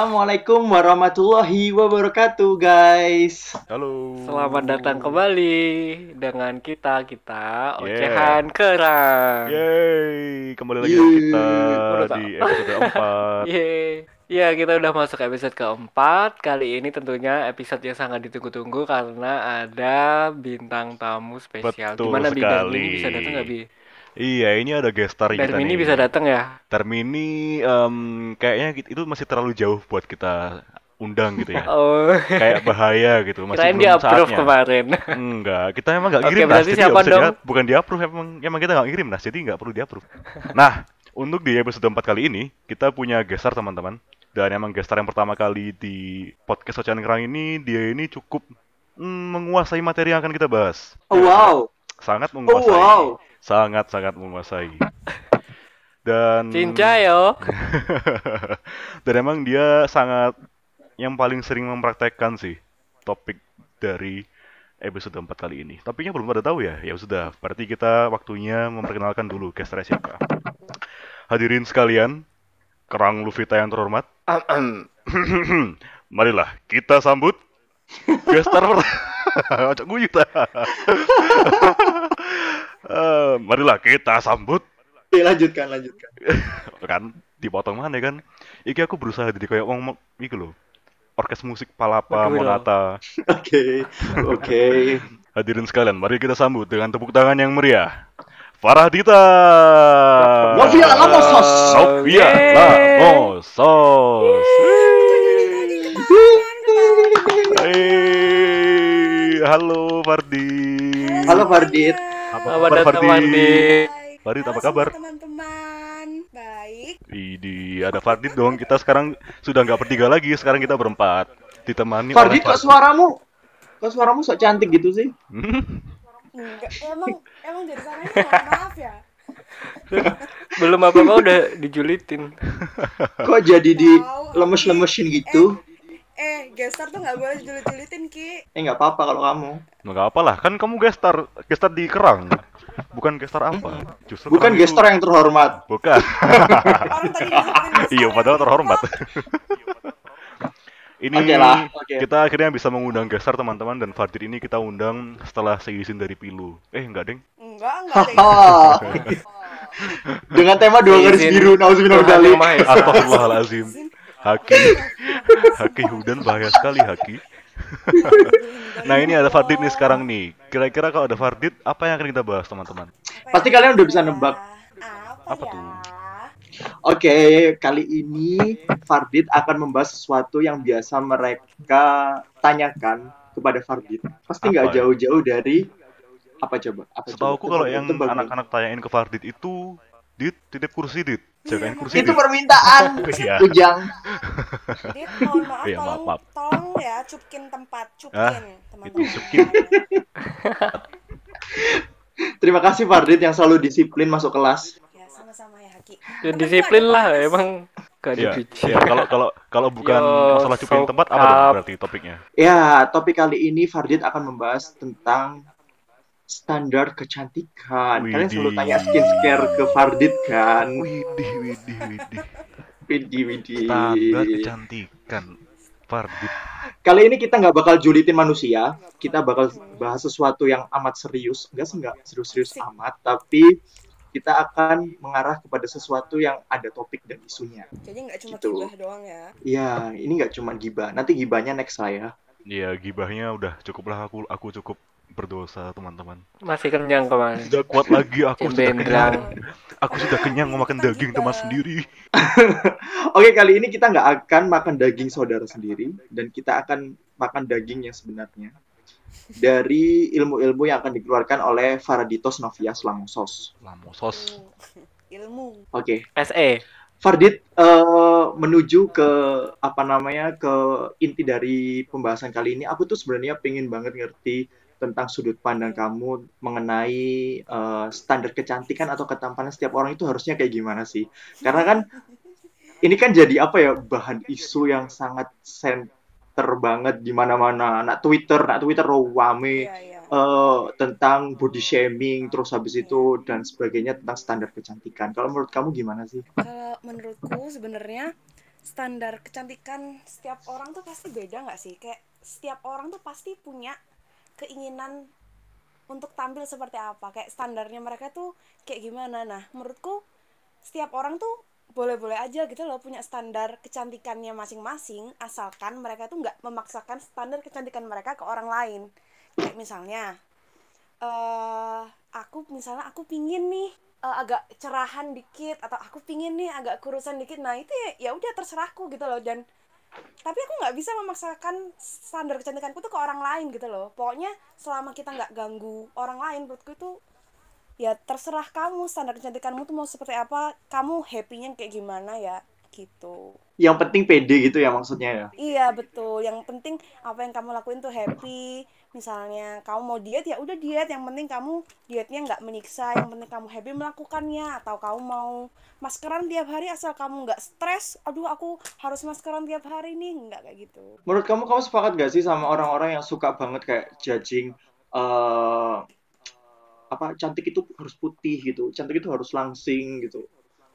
Assalamualaikum warahmatullahi wabarakatuh, guys. Halo. Selamat datang kembali dengan kita kita Yeah. ocehan kerang. Yeay, kembali lagi Yeay. dengan kita Udah di episode 4. Yeay. Ya, kita udah masuk episode keempat. Kali ini tentunya episode yang sangat ditunggu-tunggu karena ada bintang tamu spesial. Betul Gimana sekali. Darmini bisa datang nggak Bi? Iya, ini ada guest star kita Darmini nih. bisa datang ya? Termini em, kayaknya itu masih terlalu jauh buat kita undang gitu ya. Oh, Kayak bahaya gitu, masih kirain belum dia approve saatnya. kemarin. Enggak, kita emang nggak Oke, ngirim Nas, berarti jadi siapa bisa dong? dia- bukan di approve emang, emang kita nggak ngirim Nas, jadi nggak perlu di approve. Nah, untuk di episode 4 kali ini kita punya guest star teman-teman. Dan emang guest star yang pertama kali di podcast Ocehan Kerang ini dia ini cukup mm, menguasai materi yang akan kita bahas. Oh, wow. Sangat Oh, menguasai. wow. Sangat sangat menguasai. Dan Cincayo. dan emang dia sangat yang paling sering mempraktekkan sih topik dari episode 4 kali ini. Topiknya belum pada tahu ya. Ya sudah, berarti kita waktunya memperkenalkan dulu guest siapa. Hadirin sekalian, kerang Luvita yang terhormat. Marilah kita sambut guest star pertama. Ocok guyu ta. Eh, marilah kita sambut Oke, lanjutkan, lanjutkan. kan dipotong mana kan iki aku berusaha jadi kayak ngomong iki loh orkes musik palapa monata Oke, oke. hadirin sekalian mari kita sambut dengan tepuk tangan yang meriah Farah Dita Novia Lamosos. Novia Yeay. Lamosos Hey, halo Fardi Halo, Fardit. Apa kabar Fardi Fardi. Farid apa kabar teman-teman? Baik. Idi ada Fardit dong kita sekarang sudah nggak bertiga lagi sekarang kita berempat ditemani Fardit, oleh kok suaramu? Kok suaramu sok cantik gitu sih? Hmm? Enggak, emang emang dari sana maaf ya. Belum apa-apa udah dijulitin. Kok jadi di lemes-lemesin gitu? Eh, gestar tuh nggak boleh julit-julitin ki. Eh, nggak apa-apa kalau kamu. Nggak apa lah, kan kamu gestar, gestar di kerang, bukan gestar apa? Justru Bukan itu- gestor yang terhormat. Bukan. Orang tadi nyebutin gestar iya, padahal terhormat. ini Oke lah, oke. kita akhirnya bisa mengundang gestar teman-teman dan Fadil ini kita undang setelah seizin dari Pilu. Eh enggak deng? Enggak, enggak. Haha. Dengan tema dua garis biru, nauzubillah Esa. Astagfirullahalazim. Haki, Haki Hudan bahaya sekali Haki. nah ini ada Fardit nih sekarang nih. Kira-kira kalau ada Fardit, apa yang akan kita bahas teman-teman? Pasti kalian udah bisa nebak. Apa, Apa ya? tuh? Oke, kali ini Fardit akan membahas sesuatu yang biasa mereka tanyakan kepada Fardit. Pasti nggak Apa? jauh-jauh dari apa coba? Apa Setahu aku kalau yang tebak. anak-anak tanyain ke Fardit itu Dit, titip kursi Dit Jagain kursi itu Dit permintaan Iya. Ujang. Dit, mohon maaf, Iya, maaf, tolong, maaf. tolong ya cupkin tempat, cupkin Ah, teman-teman. itu cupkin. Terima kasih Fardit yang selalu disiplin masuk kelas. Ya, sama-sama ya Haki. Ya, disiplin lah ada emang gak Iya, dipikir. iya. Kalau kalau kalau bukan Yo, masalah cupkin tempat apa dong berarti topiknya? Ya, topik kali ini Fardit akan membahas tentang standar kecantikan. Kalian selalu Widih. tanya skincare ke Fardit kan? Widih, widih, widih. Widih, widih. Standar kecantikan Fardit. Kali ini kita nggak bakal julitin manusia, kita bakal bahas sesuatu yang amat serius, enggak sih nggak serius-serius amat, tapi kita akan mengarah kepada sesuatu yang ada topik dan isunya. Jadi nggak cuma Gitu. gibah doang ya. Ya, ini nggak cuma gibah, nanti gibahnya next saya. Iya, gibahnya udah cukuplah aku aku cukup berdosa teman-teman. Masih kenyang kemarin. Sudah kuat lagi aku sudah kenyang. Aku sudah kenyang mau makan daging teman sendiri. Oke, kali ini kita nggak akan makan daging saudara sendiri, dan kita akan makan daging yang sebenarnya dari ilmu-ilmu yang akan dikeluarkan oleh Faraditos Novias Lamosos. Lamosos. Ilmu. Oke, SE. Fardit eh, menuju ke apa namanya ke inti dari pembahasan kali ini. Aku tuh sebenarnya pengen banget ngerti tentang sudut pandang kamu mengenai eh, standar kecantikan atau ketampanan setiap orang itu harusnya kayak gimana sih? Karena kan ini kan jadi apa ya bahan isu yang sangat center banget di mana-mana. Nak Twitter, nak Twitter rame Iya, iya. eh, tentang body shaming terus habis itu dan sebagainya tentang standar kecantikan. Kalau menurut kamu gimana sih? Kalau menurutku sebenarnya standar kecantikan setiap orang tuh pasti beda nggak sih kayak setiap orang tuh pasti punya keinginan untuk tampil seperti apa. Kayak standarnya mereka tuh kayak gimana. Nah menurutku setiap orang tuh boleh-boleh aja gitu loh punya standar kecantikannya masing-masing asalkan mereka tuh nggak memaksakan standar kecantikan mereka ke orang lain. Kayak misalnya eh aku misalnya aku pingin nih eh, agak cerahan dikit atau aku pingin nih agak kurusan dikit. Nah itu ya ya udah terserahku gitu loh. Dan tapi aku nggak bisa memaksakan standar kecantikanku tuh ke orang lain gitu loh. Pokoknya selama kita nggak ganggu orang lain menurutku itu ya terserah kamu standar kecantikanmu tuh mau seperti apa. Kamu happy-nya kayak gimana ya gitu. Yang penting pede gitu ya maksudnya ya. iya betul. Yang penting apa yang kamu lakuin tuh happy. Misalnya kamu mau diet ya udah diet. Yang penting kamu dietnya nggak menyiksa. Yang penting kamu happy melakukannya. Atau kamu mau maskeran tiap hari asal kamu nggak stres. Aduh aku harus maskeran tiap hari nih. Nggak kayak gitu. Menurut kamu kamu sepakat gak sih sama orang-orang yang suka banget kayak judging eh apa cantik itu harus putih gitu, cantik itu harus langsing gitu,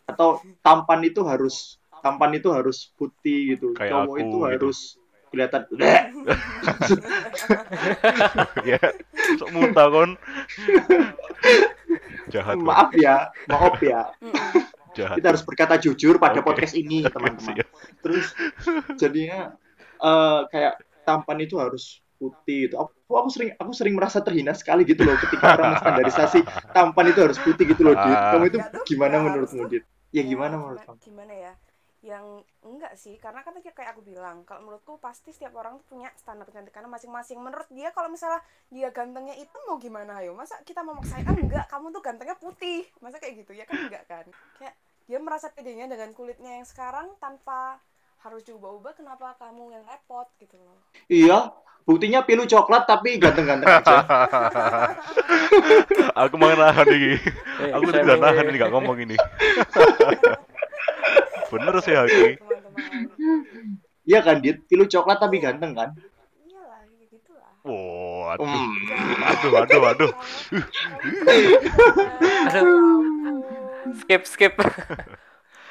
atau tampan itu harus tampan itu harus putih gitu, Kayak cowok aku itu gitu. harus kelihatan ya, sok muntah kon. Jahat maaf ya, maaf ya, Jahat. kita harus berkata jujur pada Oke. podcast ini teman-teman. siap. Terus jadinya eh kayak tampan itu harus putih gitu. Aku, aku sering aku sering merasa terhina sekali gitu loh ketika orang standarisasi tampan itu harus putih gitu loh, Dit. Kamu itu gimana menurutmu, Dit? Ya Ya, gimana menurut kamu? gimana ya yang enggak sih karena kan tadi kayak aku bilang kalau menurutku pasti setiap orang tuh punya standar kecantikannya masing-masing. Menurut dia kalau misalnya dia gantengnya itu mau gimana? Ayo masa kita memaksain ah enggak kamu tuh gantengnya putih. Masa kayak gitu? Ya kan enggak kan? Kayak dia merasa pedenya dengan kulitnya yang sekarang tanpa harus diubah-ubah kenapa kamu yang repot gitu loh. Iya, buktinya pilu coklat tapi ganteng-ganteng aja. Aku mau nahan ini. Eh, Aku tidak nahan ini. gak ngomong ini. Bener sih Haki. teman-teman Iya kan, Dit? Pilu coklat tapi ganteng kan? iyalah gitulah Wow, aduh. Hmm. Aduh, aduh, aduh. skip skip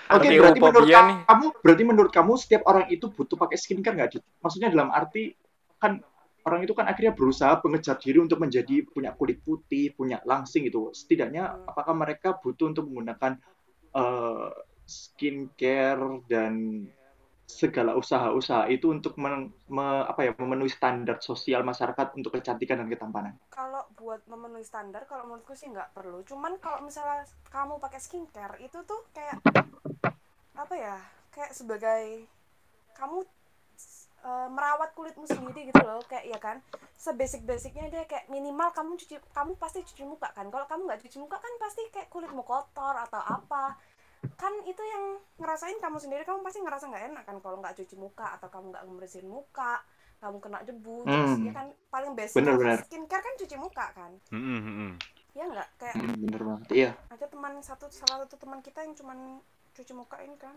Oke, Anti berarti menurut nih. kamu, berarti menurut kamu setiap orang itu butuh pakai skincare nggak, Dit? Maksudnya dalam arti kan orang itu kan akhirnya berusaha mengejar diri untuk menjadi punya kulit putih, punya langsing gitu. Setidaknya Hmm. apakah mereka butuh untuk menggunakan eh, skincare dan segala usaha-usaha itu untuk men- me- apa ya memenuhi standar sosial masyarakat untuk kecantikan dan ketampanan. kalau buat memenuhi standar kalau menurutku sih nggak perlu. Cuman kalau misalnya kamu pakai skincare itu tuh kayak apa ya kayak sebagai kamu eh, merawat kulitmu sendiri gitu loh. Kayak ya kan? Sebasic basicnya dia kayak minimal kamu cuci kamu pasti cuci muka kan? Kalau kamu nggak cuci muka kan pasti kayak kulitmu kotor atau apa kan itu yang ngerasain kamu sendiri kamu pasti ngerasa nggak enak kan kalau nggak cuci muka atau kamu nggak ngebersihin muka kamu kena debu terus Hmm. ya kan paling basic Bener, bener. skincare kan cuci muka kan Mm-mm, mm-mm. ya nggak kayak Hmm, bener banget. Iya. ada teman satu salah satu teman kita yang cuman cuci muka ini kan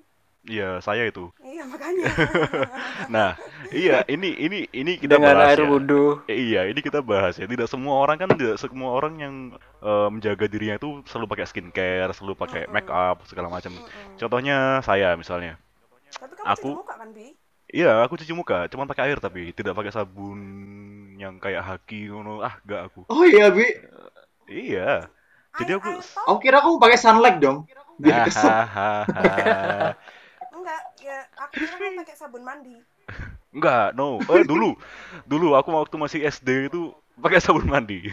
Iya, saya itu. iya makanya Nah, iya, ini ini ini kita dengan bahas air ya. wudhu Eh, iya, ini kita bahas ya. Tidak semua orang kan tidak semua orang yang eh, menjaga dirinya itu selalu pakai skincare, selalu pakai Mm-mm. make up segala macam. Mm-mm. Contohnya saya misalnya. tapi kamu Aku- cuci muka kan bi Iya, aku cuci muka, cuman pakai air tapi tidak pakai sabun yang kayak haki ngono. Ah, enggak aku. Oh iya, Bi. Iya. Jadi aku Aku kira kamu pakai sunlight dong. Biar keset. Hahaha. enggak ya aku kira kamu pakai sabun mandi Enggak, no. Eh, dulu. Dulu aku waktu masih SD itu pakai sabun mandi.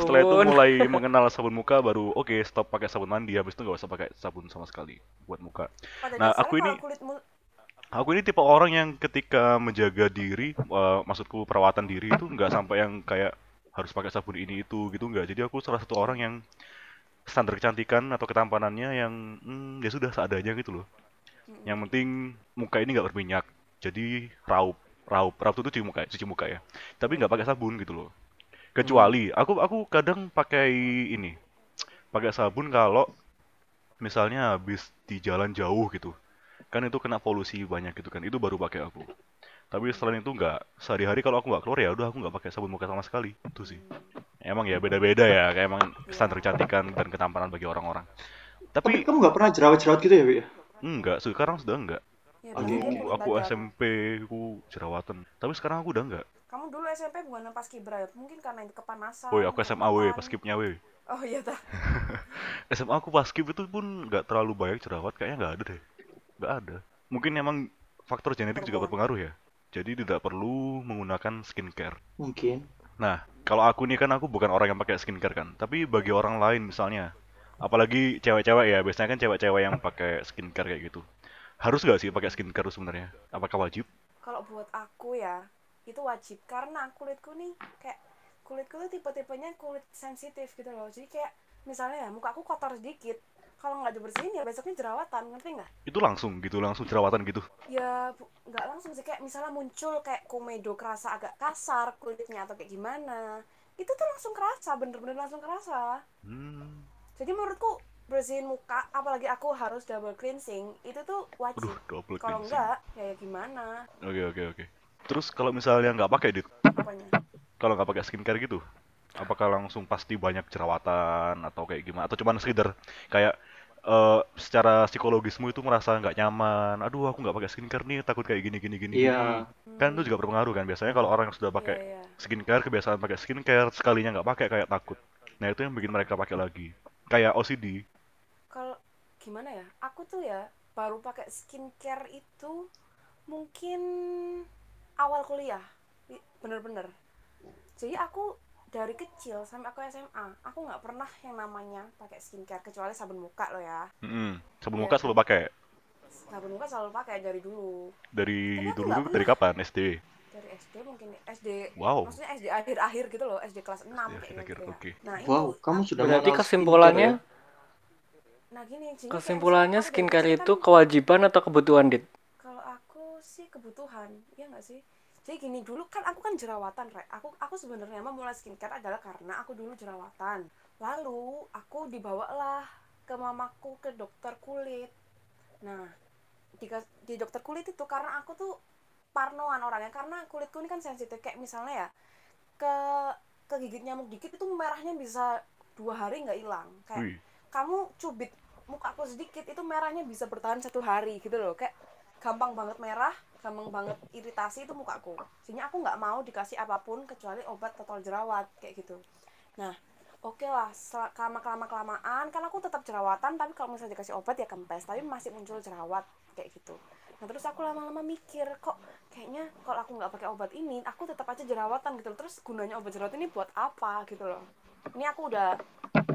Setelah itu mulai mengenal sabun muka baru oke stop pakai sabun mandi habis itu nggak usah pakai sabun sama sekali buat muka. pada Nah, dasarnya aku ini- kulitmu Aku ini tipe orang yang ketika menjaga diri, eh, maksudku perawatan diri itu nggak sampai yang kayak harus pakai sabun ini itu gitu nggak. Jadi aku salah satu orang yang standar kecantikan atau ketampanannya yang hmm, ya sudah seadanya gitu loh. Yang penting muka ini nggak berminyak, jadi raup, raup, raup itu cuci muka, cuci muka ya. Tapi nggak pakai sabun gitu loh. Kecuali aku aku kadang pakai ini, pakai sabun kalau misalnya habis di jalan jauh gitu kan itu kena polusi banyak gitu kan itu baru pakai aku tapi selain itu nggak sehari-hari kalau aku nggak keluar ya udah aku nggak pakai sabun muka sama sekali itu sih emang ya beda-beda ya kayak emang standar kecantikan dan ketampanan bagi orang-orang Tapi tapi kamu nggak pernah jerawat-jerawat gitu ya, Bi? Enggak sekarang sudah enggak ya Dulu kulit aku badan. SMP aku jerawatan. Tapi sekarang aku udah enggak. kamu dulu SMP bukan pas kibra ya mungkin karena itu kepanasan Woi, aku SMA kelembapan. pas skipnya weh. oh iya ta SMA aku pas skip itu pun nggak terlalu banyak jerawat, kayaknya nggak ada deh. Nggak ada. Mungkin emang faktor genetik juga berpengaruh ya. Jadi tidak perlu menggunakan skincare. Mungkin. Nah, kalau aku nih kan aku bukan orang yang pakai skincare kan. Tapi bagi orang lain misalnya, apalagi cewek-cewek ya, biasanya kan cewek-cewek yang pakai skincare kayak gitu. Harus nggak sih pakai skincare sebenarnya? Apakah wajib? kalau buat aku ya itu wajib karena kulitku nih kayak kulitku tuh tipe-tipenya kulit sensitif gitu loh jadi kayak misalnya ya muka aku kotor sedikit kalau nggak dibersihin ya besoknya jerawatan ngerti nggak Itu langsung gitu, langsung jerawatan gitu. ya nggak langsung sih kayak misalnya muncul kayak komedo kerasa agak kasar kulitnya atau kayak gimana itu tuh langsung kerasa bener-bener langsung kerasa Hmm. Jadi menurutku bersihin muka apalagi aku harus double cleansing itu tuh wajib Aduh, double kalau cleansing. enggak ya, ya gimana Oke, oke, oke. Terus kalau misalnya nggak pakai, Dit, kalau nggak pakai skincare gitu, apakah langsung pasti banyak jerawatan atau kayak gimana? Atau cuman sekedar kayak eh, secara psikologismu itu merasa nggak nyaman. Aduh, aku nggak pakai skincare nih, takut kayak gini, gini, gini, Iya. gini. Kan itu juga berpengaruh kan. Biasanya kalau orang yang sudah pakai Iya, iya. skincare, kebiasaan pakai skincare, sekalinya nggak pakai kayak takut. Nah itu yang bikin mereka pakai lagi. Kayak OCD. kalau gimana ya aku tuh ya baru pakai skincare itu mungkin awal kuliah bener-bener jadi aku dari kecil sampai aku SMA aku nggak pernah yang namanya pakai skincare kecuali sabun muka lo ya Mm-mm. Sabun Iya. muka selalu pakai. sabun muka selalu pakai dari dulu Dari Tapi dulu dari kapan? SD. Dari SD mungkin SD Wow. maksudnya SD akhir-akhir gitu loh SD kelas 6 SD kayak akhir-akhir, gitu ya. oke. nah itu Wow, kamu aku- sudah Berarti kesimpulannya, skincare nah gini kayak kesimpulannya skincare itu kan- kewajiban atau kebutuhan, Dit? Kalau aku sih kebutuhan, ya nggak sih? Jadi gini dulu kan aku kan jerawatan, Rek. Aku aku sebenarnya mah mulai skincare adalah karena aku dulu jerawatan. Lalu aku dibawalah ke mamaku ke dokter kulit. Nah, di, di dokter kulit itu karena aku tuh parnoan orangnya. Karena kulitku ini kan sensitif. Kayak misalnya ya ke kegigit nyamuk dikit itu merahnya bisa dua hari nggak hilang. Kayak Wih. kamu cubit muka aku sedikit itu merahnya bisa bertahan satu hari gitu loh. Kayak gampang banget merah gampang banget iritasi itu mukaku. Sehingga aku nggak mau dikasih apa pun kecuali obat total jerawat kayak gitu. Nah oke lah kelama kelama kelamaan kan aku tetap jerawatan tapi kalau misalnya dikasih obat ya kempes tapi masih muncul jerawat kayak gitu nah terus aku lama-lama mikir kok kayaknya kalau aku nggak pakai obat ini aku tetap aja jerawatan gitu loh. terus gunanya obat jerawat ini buat apa gitu loh ini aku udah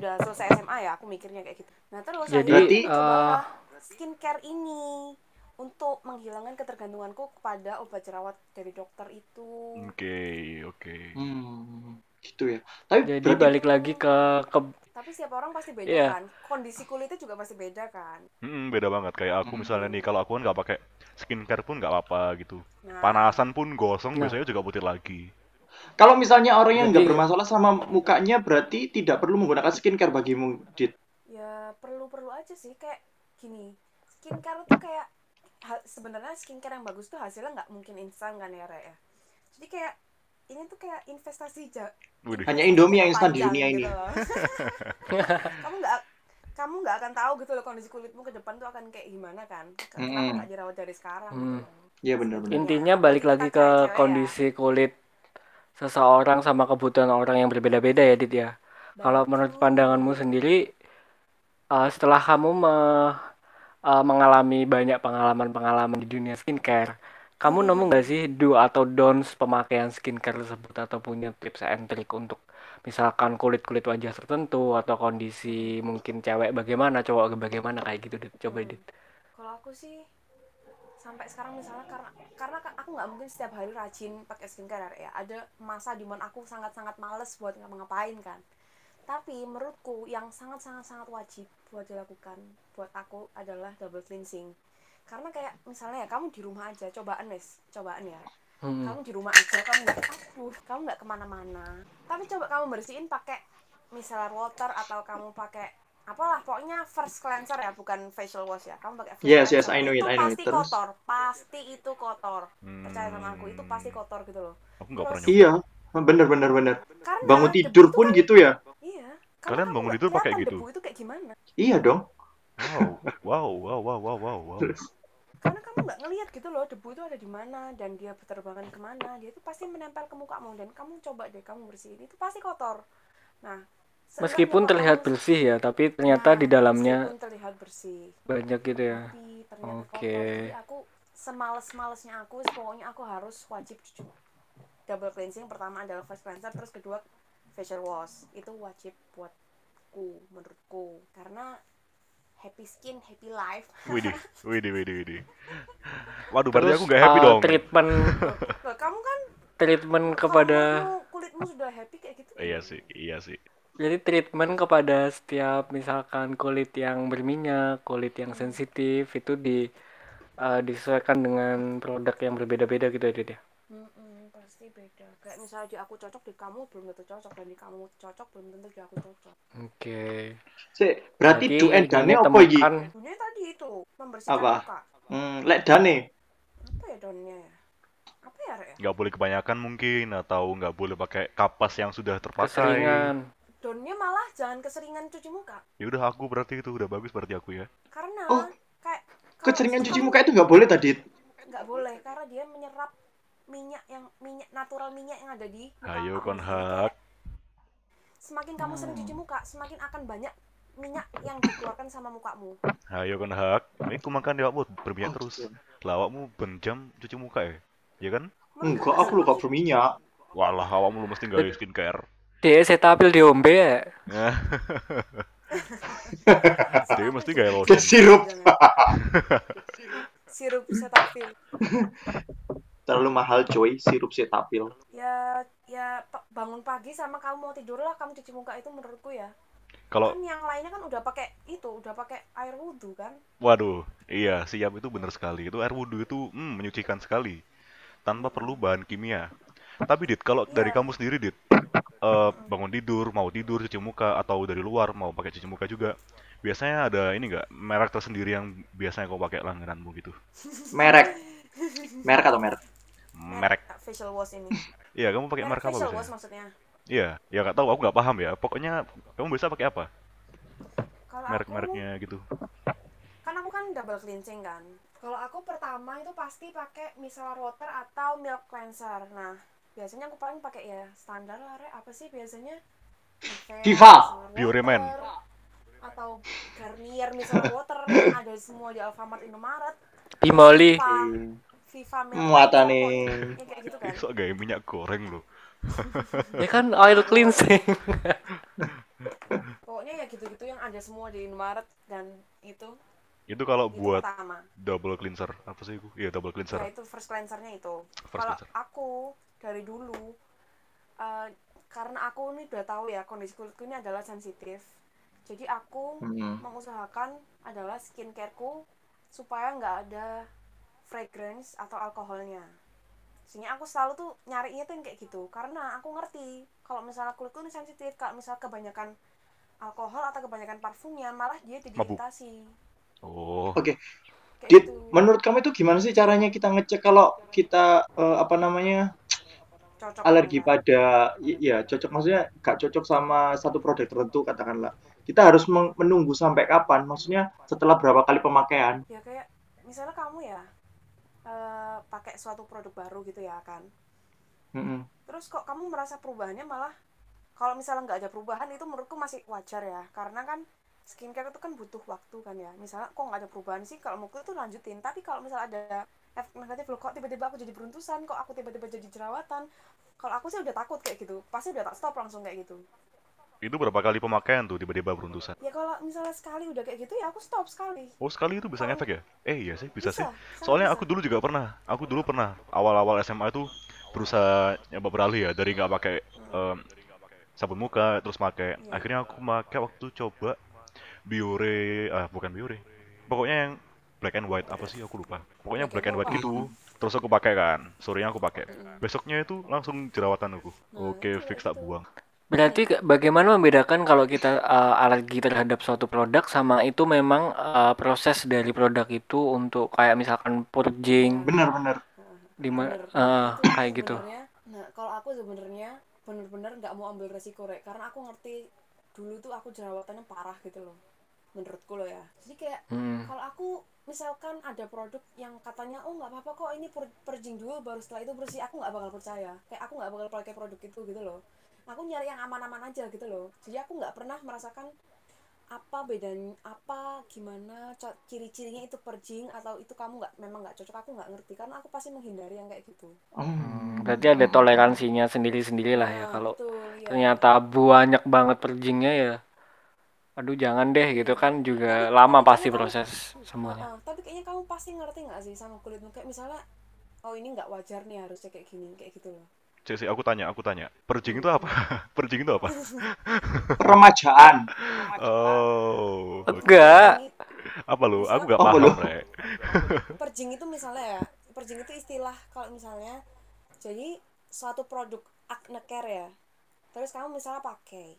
udah selesai SMA ya aku mikirnya kayak gitu nah terus Jadi, cobalah skincare ini untuk menghilangkan ketergantunganku kepada obat jerawat dari dokter itu Oke, oke. Hmm, gitu ya. Tapi Jadi berarti balik lagi ke ke tapi setiap orang pasti beda Iya. kan kondisi kulitnya juga pasti beda kan Mm-mm, beda banget kayak aku Hmm. misalnya nih kalau aku kan nggak pakai skincare pun nggak apa-apa gitu. nah Panasan pun gosong Nah. biasanya juga putih lagi. kalau misalnya orang yang nggak Jadi- bermasalah sama mukanya berarti tidak perlu menggunakan skincare bagimu, Dit. ya perlu perlu aja sih kayak gini skincare tuh kayak sebenarnya skincare yang bagus tuh hasilnya nggak mungkin instan kan ya Rek ya jadi kayak ini tuh kayak investasi ja Widih. Hanya Indomie yang instan di dunia ini. gitu loh. kamu nggak kamu nggak akan tahu gitu loh kondisi kulitmu ke depan tuh akan kayak gimana kan kenapa nggak dirawat dari sekarang Hmm. gitu. Iya benar-benar. intinya balik lagi ke Cewek ya. kondisi kulit seseorang sama kebutuhan orang yang berbeda-beda ya, Dit ya. Kalau menurut pandanganmu sendiri, eh, setelah kamu me- eh, mengalami banyak pengalaman-pengalaman di dunia skincare, kamu nemu nggak sih do atau don'ts pemakaian skincare tersebut atau punya tips and trick untuk misalkan kulit-kulit wajah tertentu atau kondisi mungkin cewek bagaimana, cowok bagaimana kayak gitu, Dit. Coba, Hmm. Dit. kalau aku sih sampai sekarang misalnya karena karena aku nggak mungkin setiap hari rajin pakai skincare ya ada masa di mana aku sangat sangat males buat ngapa-ngapain kan tapi menurutku yang sangat sangat sangat wajib buat dilakukan buat aku adalah double cleansing karena kayak misalnya ya kamu di rumah aja cobaan wes cobaan ya Hmm. kamu di rumah aja kamu nggak aduh kamu nggak ke mana-mana tapi coba kamu bersihin pakai micellar water atau kamu pakai apalah pokoknya first cleanser ya bukan facial wash ya kamu pakai Yes, yes, cleanser. I know it, itu I know it. pasti Terus? kotor pasti itu kotor percaya sama aku itu Hmm. pasti kotor gitu loh Aku nggak pernah. Iya, benar-benar benar. karena Bangun tidur pun kan- gitu ya. iya Kalian bangun tidur pakai gitu? debu itu kayak gimana Iya dong. Wow, wow, wow, wow, wow, wow, wow. Karena kamu nggak ngelihat gitu loh debu itu ada di mana dan dia berterbangan ke mana dia itu pasti menempel ke mukamu dan kamu coba deh kamu bersihin itu pasti kotor. Nah Meskipun terlihat kamu- bersih ya, tapi ternyata Nah, di dalamnya terlihat bersih. banyak gitu ya. Oke. kotor jadi aku semales-malesnya aku pokoknya aku harus wajib cuci. Double cleansing pertama adalah face cleanser terus kedua facial wash. Itu wajib buatku menurutku. Karena happy skin happy life Widih, widih, widih, widih. Waduh, berarti Terus aku nggak happy uh, dong. treatment Loh, kamu kan treatment kalau kepada kulitmu sudah happy kayak gitu Iya sih, iya sih. jadi treatment kepada setiap misalkan kulit yang berminyak, kulit yang sensitif itu di uh, disesuaikan dengan produk yang berbeda-beda gitu ya Dit ya. Mm-mm, pasti beda kayak misalnya di aku cocok di kamu belum tentu cocok dan di kamu cocok belum tentu di aku cocok Oke. Sik, berarti Jadi do and dane apa iki? temukan dunia tadi itu membersihkan Apa? Hmm, lek dane. apa ya daunnya ya apa ya Rek? Nggak boleh kebanyakan mungkin, atau nggak boleh pakai kapas yang sudah terpakai. keseringan. daunnya malah jangan keseringan cuci muka Ya udah aku berarti itu udah bagus berarti aku ya. karena Oh, kayak Keseringan cuci muka itu nggak boleh tadi. nggak boleh karena dia menyerap minyak yang minyak natural minyak yang ada di muka Ayo kamu. kon hak. semakin kamu sering cuci muka semakin akan banyak minyak yang dikeluarkan sama mukamu Ayo kon hak. Ini aku makan ya awakmu berminyak Oh, terus. gitu. Lawakmu benjam cuci muka ya? Ya kan? Enggak, aku lupa berminyak. Walah, awakmu lu mesti nggak skincare. Dia setapil diombe ya. Dia mesti nggak Kayak lotion. sirup. sirup cetaphil Terlalu mahal coy, sirup setapil. ya ya bangun pagi sama kamu mau tidur lah kamu cuci muka itu menurutku ya Kalau kan yang lainnya kan udah pakai itu udah pakai air wudhu kan Waduh, iya siap itu benar sekali. Itu air wudhu itu hmm, menyucikan sekali, tanpa perlu bahan kimia. Tapi Dit, kalau dari Iya. kamu sendiri Dit, eh, bangun tidur, mau tidur cuci muka atau dari luar mau pakai cuci muka juga, biasanya ada ini nggak merek tersendiri yang biasanya kau pakai langgananmu gitu? Merek. Merek atau merek? Merek? facial wash ini Iya, kamu pakai merek apa facial wash maksudnya Iya, ya nggak tahu, aku nggak paham ya. Pokoknya kamu biasa pakai apa? kalau aku Merek-mereknya gitu. kan aku kan double cleansing kan kalau aku pertama itu pasti pakai micellar water atau milk cleanser nah biasanya aku paling pakai ya standar lah Re. apa sih biasanya Viva. micellar Bioremen. atau Garnier micellar water ada semua di Alfamart Indomaret Pimoli. Viva Viva milk Muatan nih. kayak gitu kan Sok gaya minyak goreng loh. Ya kan oil cleansing. pokoknya ya gitu-gitu yang ada semua di Indomaret dan itu Itu kalau itu buat pertama double cleanser, apa sih itu? Iya, double cleanser. ya itu first cleansernya itu First kalau cleanser. aku dari dulu eh, karena aku ini udah tahu ya kondisi kulitku ini adalah sensitif jadi aku Hmm. mengusahakan adalah skincareku supaya nggak ada fragrance atau alkoholnya sehingga aku selalu tuh nyarinya tuh yang kayak gitu karena aku ngerti kalau misalnya kulitku ini sensitif kalau misalnya kebanyakan alkohol atau kebanyakan parfumnya malah dia jadi Mabuk. iritasi Oh, Oke, kayak Dit, gitu menurut kamu itu gimana sih caranya kita ngecek kalau kita eh, apa namanya cocok alergi pada ya cocok maksudnya gak cocok sama satu produk tertentu katakanlah. Kita harus menunggu sampai kapan? Maksudnya setelah berapa kali pemakaian? ya kayak misalnya kamu ya eh, pakai suatu produk baru gitu ya kan. Mm-mm. terus kok kamu merasa perubahannya malah kalau misalnya nggak ada perubahan itu menurutku masih wajar ya. Karena kan skincare itu kan butuh waktu kan ya. Misalnya kok nggak ada perubahan sih? Kalau menurutku itu lanjutin. Tapi kalau misalnya ada efek negatif loh kok tiba-tiba aku jadi beruntusan? Kok aku tiba-tiba jadi jerawatan? Kalau aku sih udah takut kayak gitu. Pasti udah tak stop langsung kayak gitu itu berapa kali pemakaian tuh tiba-tiba beruntusan? ya kalau misalnya sekali udah kayak gitu ya aku stop sekali Oh, sekali itu bisa Kalau- ngefek ya? Eh, iya sih, bisa, sih. sangat Soalnya bisa. aku dulu juga pernah. Aku dulu pernah awal-awal SMA itu berusaha nyoba beralih ya dari nggak pakai em, sabun muka terus pakai. Iya. Akhirnya aku pakai waktu coba Biore, ah bukan Biore. Pokoknya yang black and white apa sih aku lupa. Pokoknya Black black and white gitu. Terus aku pakai kan. Sorenya aku pakai. Besoknya itu langsung jerawatan aku. Nah, Oke, itu- fix tak itu. buang. Berarti bagaimana membedakan kalau kita uh, alergi terhadap suatu produk sama itu memang uh, proses dari produk itu untuk kayak misalkan purging Benar-benar. di ma- Bener. uh, Itu kayak gitu. sebenarnya- Nah, kalau aku sebenarnya bener-bener nggak mau ambil resiko rek, karena aku ngerti dulu tuh aku jerawatannya parah gitu loh. menurutku loh ya jadi kayak Hmm. kalau aku misalkan ada produk yang katanya oh nggak apa-apa kok ini purging dulu baru setelah itu bersih aku nggak bakal percaya kayak aku nggak bakal pakai produk itu gitu loh aku nyari yang aman-aman aja gitu loh jadi aku nggak pernah merasakan apa bedanya apa gimana ciri-cirinya itu purging atau itu kamu nggak memang nggak cocok aku nggak ngerti karena aku pasti menghindari yang kayak gitu Hmm. Berarti ada toleransinya sendiri-sendiri lah ya Nah, kalau betul, ya. ternyata banyak banget purgingnya ya. Aduh jangan deh gitu kan juga Tapi- lama tapi pasti kayaknya kamu- proses semuanya. Heeh, tapi kayaknya kamu pasti ngerti nggak sih sama kulitmu kayak misalnya oh ini nggak wajar nih harusnya kayak gini kayak gitu loh Cek aku tanya, aku tanya. Purging itu apa? Purging itu apa? Peremajaan. Oh. Enggak. Apa lu? Aku gak Apa paham? Rek. purging itu misalnya ya purging itu istilah kalau misalnya jadi suatu produk acne care ya terus kamu misalnya pakai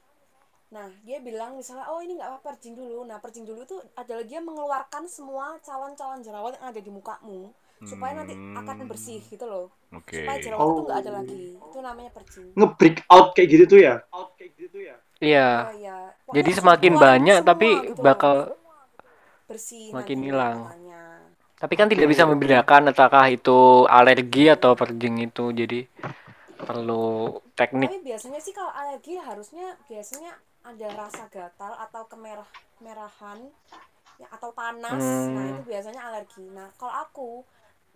nah dia bilang misalnya oh ini nggak apa purging dulu nah purging dulu itu adalah dia mengeluarkan semua calon-calon jerawat yang ada di mukamu supaya nanti akan Hmm. bersih gitu loh Oke. supaya jerawat itu Oh. nggak ada lagi itu namanya purging Nge-break out kayak gitu tuh ya? Out kayak gitu tuh ya? Iya. oh iya Jadi semakin keluarin banyak semua tapi gitu bakal bersih makin hilang. tapi kan tidak bisa membedakan apakah itu alergi atau purging itu. Jadi perlu teknik. Tapi biasanya sih kalau alergi harusnya biasanya ada rasa gatal atau kemerah merahan ya, atau panas. Hmm. Nah, itu biasanya alergi. Nah, kalau aku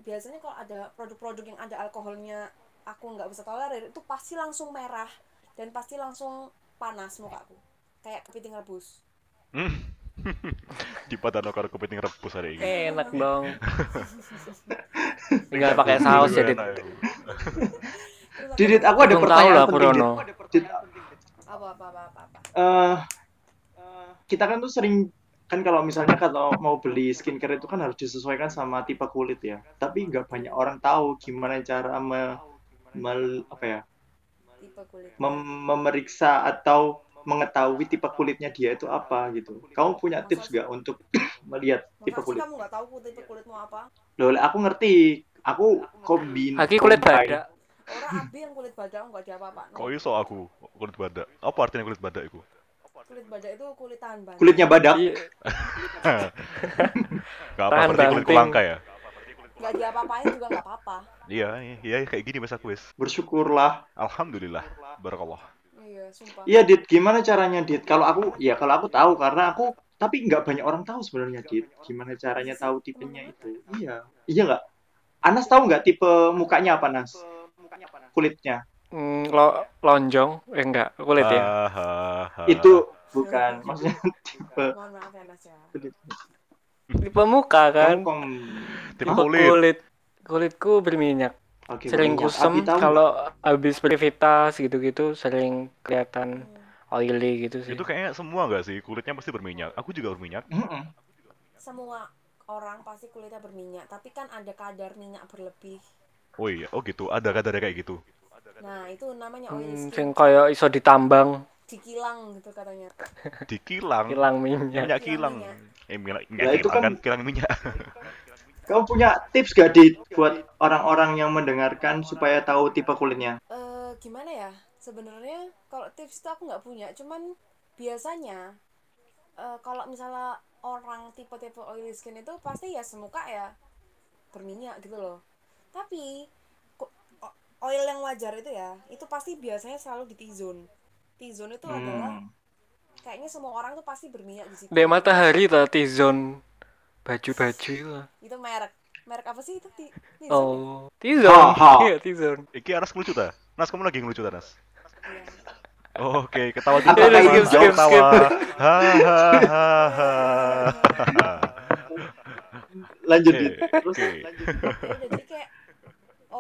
biasanya kalau ada produk-produk yang ada alkoholnya aku nggak bisa tolerir itu pasti langsung merah dan pasti langsung panas mukaku. Kayak kepiting rebus. Hmm. Di padano karo kepiting rebus hari ini. Enak dong. Tinggal pakai saus ya, Dit. Enak ya. Didit, aku ada tahu pertanyaan lah, aku penting. Rono. Dit. Dit, apa apa apa apa. apa. eh, kita kan tuh sering kan kalau misalnya kalau mau beli skincare itu kan harus disesuaikan sama tipe kulit ya. Tapi nggak banyak orang tahu gimana cara me, mel- apa ya Tipe kulit. mem- memeriksa atau mengetahui tipe kulitnya dia itu apa gitu. Kamu punya tips nggak untuk melihat tipe kulit? kamu nggak tahu tipe kulitmu apa? Loh, aku ngerti. Aku kombin. Aki kulit badak. Orang abi yang kulit badak nggak ada apa-apa. Kok iso aku kulit badak? Apa artinya kulit badak itu? Kulit badak itu kulit tahan banting. Kulitnya badak. Iya. Gak apa Tahan berarti kulit kulangka ya? nggak diapa-apain juga nggak apa-apa Iya, iya, iya kayak gini mas aku wis. Bersyukurlah. Alhamdulillah. Barakallah. iya sumpah Iya, Dit. Gimana caranya, Dit? Kalau aku, ya kalau aku tahu karena aku, tapi nggak banyak orang tahu sebenarnya, Dit. Gimana caranya tahu tipenya itu? Iya. Iya nggak? Anas tahu nggak tipe mukanya apa, Nas? Kulitnya. Hmm, lo lonjong eh enggak kulit ya Hahaha. Itu bukan. Maksudnya tipe mohon maaf ya ya kulit. tipe muka kan. Tipe Hah? kulit. kulit kulitku berminyak Oke, sering berminyak. kusem kalau habis beraktivitas gitu-gitu sering kelihatan oily gitu sih Itu kayaknya semua nggak sih? Kulitnya pasti berminyak. Aku juga berminyak. semua orang pasti kulitnya berminyak tapi kan ada kadar minyak berlebih Oh iya, oh gitu. Ada kadarnya kayak gitu. nah itu namanya oily hmm, skin sing kayak iso ditambang dikilang gitu katanya Dikilang. hilang minyak Minyak kilang. Kilang Eh, minyak, minyak itu kilang kan kan- kilang minyak. Kamu punya tips gak, Dit? Buat orang-orang yang mendengarkan supaya tahu tipe kulitnya? eh gimana ya sebenarnya kalau tips itu aku nggak punya cuman biasanya eh, kalau misalnya orang tipe-tipe oily skin itu pasti ya semuka ya berminyak gitu loh tapi oil yang wajar itu ya itu pasti biasanya selalu di T-zone T-zone itu adalah Hmm. kayaknya semua orang tuh pasti berminyak di situ Dek matahari ta T-zone baju-baju itu lah. itu merek merek apa sih itu T- T-zone oh T-zone Ha, ha. iya T-zone Iki Anas ngelucu ta? Nas kamu lagi ngelucu ta, Nas? Iya. Oh, Oke, ketawa dulu. Nas. ini Jangan skip, tawa. Hahaha. Lanjut, Oke, Dit. Terus oke. lanjut. Ya udah, jadi kayak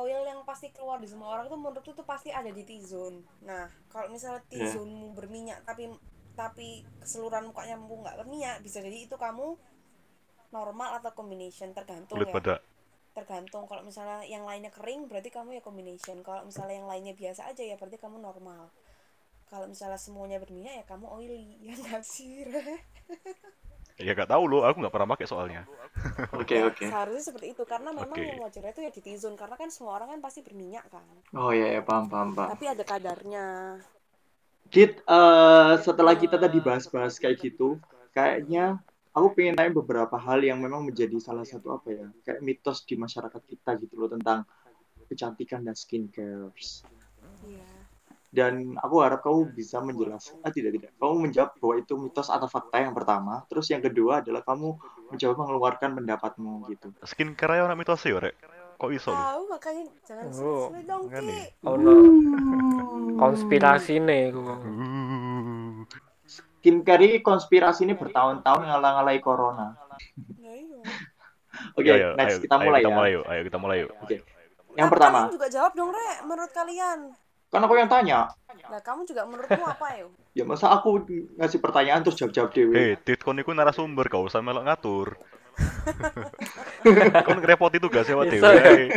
oil yang pasti keluar di semua orang tuh menurutku tuh pasti ada di T-zone. Nah, kalau misalnya Ya. T-zone berminyak tapi tapi keseluruhan mukanya mu nggak berminyak, bisa jadi itu kamu normal atau combination tergantung Kulit ya. Tergantung kalau misalnya yang lainnya kering berarti kamu ya combination. Kalau misalnya yang lainnya biasa aja ya berarti kamu normal. Kalau misalnya semuanya berminyak ya kamu oily. Ya nggak sih? Ya gak tahu loh, aku nggak pernah pakai soalnya. Oke, oke. Seharusnya seperti itu karena memang Oke. yang wajarnya itu ya di T-zone karena kan semua orang kan pasti berminyak kan. Oh iya, ya, paham, paham, paham. Tapi ada kadarnya. Dit, eh, setelah kita tadi bahas-bahas kayak gitu, kayaknya aku pengen tanya beberapa hal yang memang menjadi salah satu apa ya kayak mitos di masyarakat kita gitu loh tentang kecantikan dan skincare. Iya. Dan aku harap kamu bisa menjelaskan, ah tidak tidak, kamu menjawab bahwa itu mitos atau fakta yang pertama. Terus yang kedua adalah kamu mencoba mengeluarkan pendapatmu gitu. Skincare aja orang mitos sih, Rek. Kok iso lu? Tahu makanya jangan Oh, sulit dong. Ki. Oh no, konspirasi nih gua. Skincare ini konspirasi ini bertahun-tahun ngalah-ngalahi corona. Nah, iya. Oke, Ayo, next ayo, kita ayo, mulai kita ya. mulai yuk. Ayo kita mulai yuk. Oke. Yang Tapi pertama, kalian juga jawab dong, Re, menurut kalian. Kan aku yang tanya. Nah, kamu juga menurutmu apa ya? Ya masa aku ngasih pertanyaan terus jawab-jawab dewe. Hei, Titkon iku narasumber, gak usah melok ngatur. Kon ngerepoti tugas ya Bisa. dewe.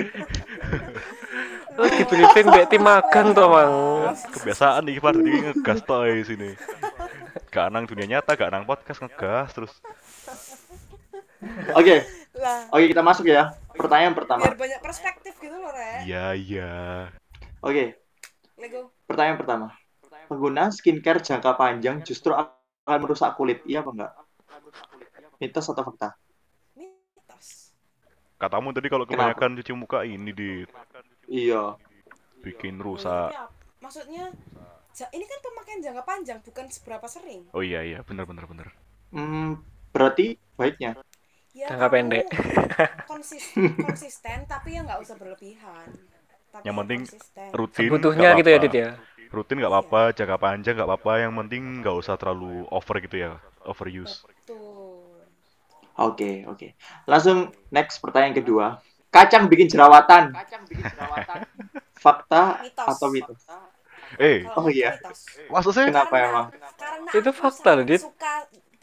Lu di briefing mbek tim magang tuh, Mang. Kebiasaan nih, Far, jadi ngegas toh di sini. Gak nang dunia nyata, gak nang podcast ngegas terus. Oke, Lah, oke kita masuk ya. Pertanyaan pertama. biar banyak perspektif gitu loh, Re. Iya, iya. Oke, Lego. Pertanyaan pertama. Penggunaan skincare jangka panjang justru akan merusak kulit, iya apa enggak? Mitos atau fakta? Mitos. Katamu tadi kalau Kenapa? kebanyakan cuci muka ini di Iya. bikin Iya, rusak. Maksudnya, ini kan pemakaian jangka panjang, bukan seberapa sering. Oh iya iya, bener bener bener. Hmm, berarti baiknya. Ya, Jangka pendek. konsis- konsisten, tapi ya nggak usah berlebihan. Tapi Yang ya penting konsisten. Rutin. Sebutuhnya nggak gitu ya. Dit ya. Rutin nggak apa-apa, jangka panjang nggak apa-apa. Yang penting nggak usah terlalu over gitu ya, overuse. Oke, oke. Langsung next pertanyaan kedua. Kacang bikin jerawatan. Fakta Mitos. atau mitos? Eh, Oh, iya. mitos. maksudnya Kenapa Karena- emang? Karena Itu fakta loh, Dit. suka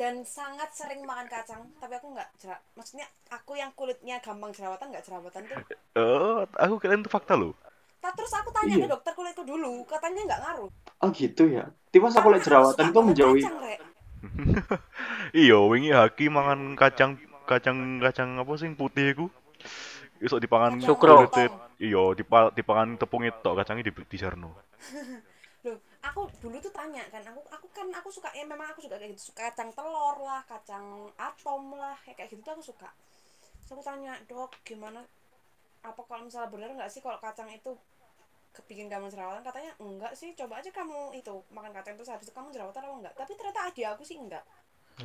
dan sangat sering makan kacang, tapi aku nggak jerawat. Maksudnya aku yang kulitnya gampang jerawatan nggak jerawatan tuh. eh aku kira itu fakta loh. Nah, terus aku tanya Iya. ke dokter kulitku dulu, katanya nggak ngaruh. Oh gitu ya. Tiba aku lihat Karena jerawatan itu menjauhi. Iya, wingi haki mangan kacang kacang kacang apa sih putih iku? Isok dipangan Sukro. kulit. Iya, dipa, dipangan tepung itu kacangnya di di aku dulu tuh tanya kan, aku aku kan aku suka ya memang aku suka kayak gitu, suka kacang telur lah, kacang atom lah, kayak kayak gitu tuh aku suka. Terus aku tanya, "Dok, gimana apa kalau misalnya bener nggak sih kalau kacang itu kebikin kamu jerawatan?" Katanya, "Enggak sih, coba aja kamu itu makan kacang terus habis itu kamu jerawatan apa enggak?" Tapi ternyata adik aku sih enggak.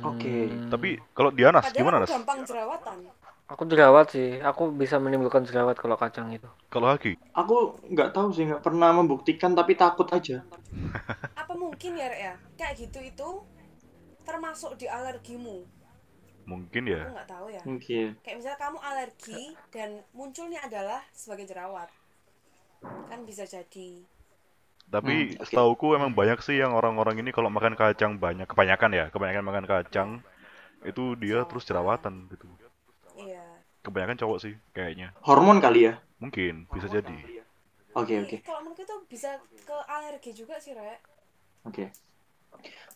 Oke. Hmm. Tapi kalau Dianas Padahal gimana aku Nas? gampang jerawatan. Aku jerawat sih. Aku bisa menimbulkan jerawat kalau kacang itu. Kalau Haki? Aku nggak tahu sih, nggak pernah membuktikan tapi takut aja. Apa mungkin ya, Rek, ya? Kayak gitu itu termasuk di alergimu. Mungkin Aku ya. nggak tahu ya. Mungkin. kayak misalnya kamu alergi dan munculnya adalah sebagai jerawat kan bisa jadi Tapi Hmm, oke. setauku emang banyak sih yang orang-orang ini kalau makan kacang banyak, kebanyakan ya, kebanyakan makan kacang itu dia terus jerawatan gitu. iya Kebanyakan cowok sih kayaknya. Hormon kali ya. Mungkin bisa jadi. Oke, Tapi oke. kalau menurutku itu bisa ke alergi juga sih rek Oke.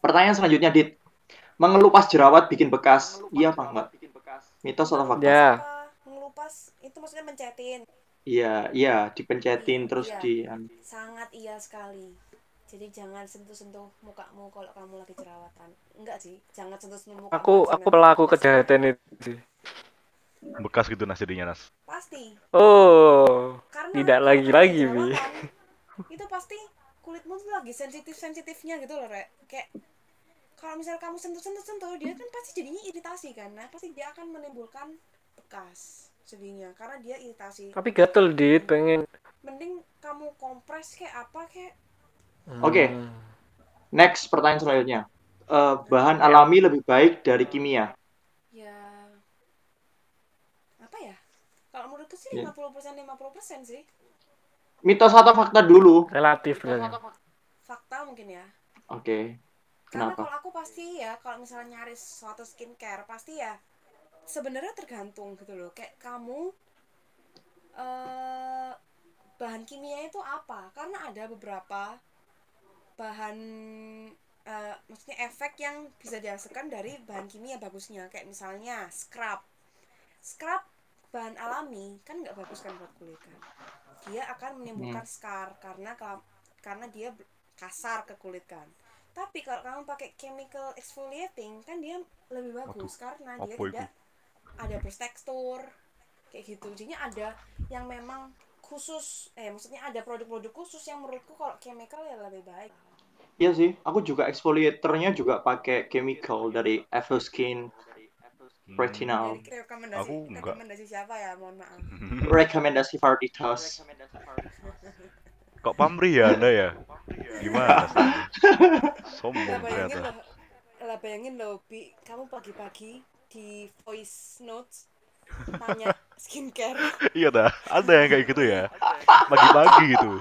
Pertanyaan selanjutnya, Dit. Mengelupas jerawat bikin bekas, iya apa enggak? Mitos atau fakta? Ya. apa ngelupas itu maksudnya mencetin Iya, iya, dipencetin terus Iya. di anu. sangat iya sekali jadi jangan sentuh-sentuh mukamu kalau kamu lagi jerawatan enggak sih jangan sentuh-sentuh mukamu Aku aku nanti pelaku bekas. kejahatan itu sih. Bekas gitu Nas jadinya Nas. pasti Oh. karena Tidak kalau lagi-lagi, kamu Bi. jerawatan, itu pasti kulitmu tuh lagi sensitif sensitifnya gitu loh rek kayak kalau misal kamu sentuh sentuh sentuh dia kan pasti jadinya iritasi kan nah pasti dia akan menimbulkan bekas jadinya karena dia iritasi Tapi gatel dit pengen. mending kamu kompres kayak apa kayak Oke. Hmm. Next, pertanyaan selanjutnya. Eh, bahan alami lebih baik dari kimia. ya apa ya kalau menurutku sih Ya. 50% 50% sih Mitos atau fakta dulu? Relatif berarti. fakta mungkin ya Oke. Karena Kenapa? kalau aku pasti ya kalau misalnya nyari suatu skincare pasti ya sebenarnya tergantung gitu loh. Kayak kamu eh bahan kimia itu apa? Karena ada beberapa bahan eh, maksudnya efek yang bisa dihasilkan dari bahan kimia bagusnya. Kayak misalnya scrub. Scrub bahan alami kan nggak bagus kan buat kulit kan. Dia akan menimbulkan scar karena karena dia kasar ke kulit kan tapi kalau kamu pakai chemical exfoliating kan dia lebih bagus karena dia itu? Ada bertekstur kayak gitu jadinya ada yang memang khusus eh maksudnya ada produk-produk khusus yang menurutku kalau chemical ya lebih baik Iya sih, aku juga exfoliatornya juga pakai chemical dari Everskin Hmm, Retinal. rekomendasi Aku enggak. rekomendasi siapa ya mohon maaf Rekomendasi Varditas. Kok pamrih ya Anda ya? Gimana sih? Sombong ternyata. loh lah bayangin loh bi kamu pagi-pagi di voice notes tanya skincare Iya dah, ada yang kayak gitu ya. Pagi-pagi gitu.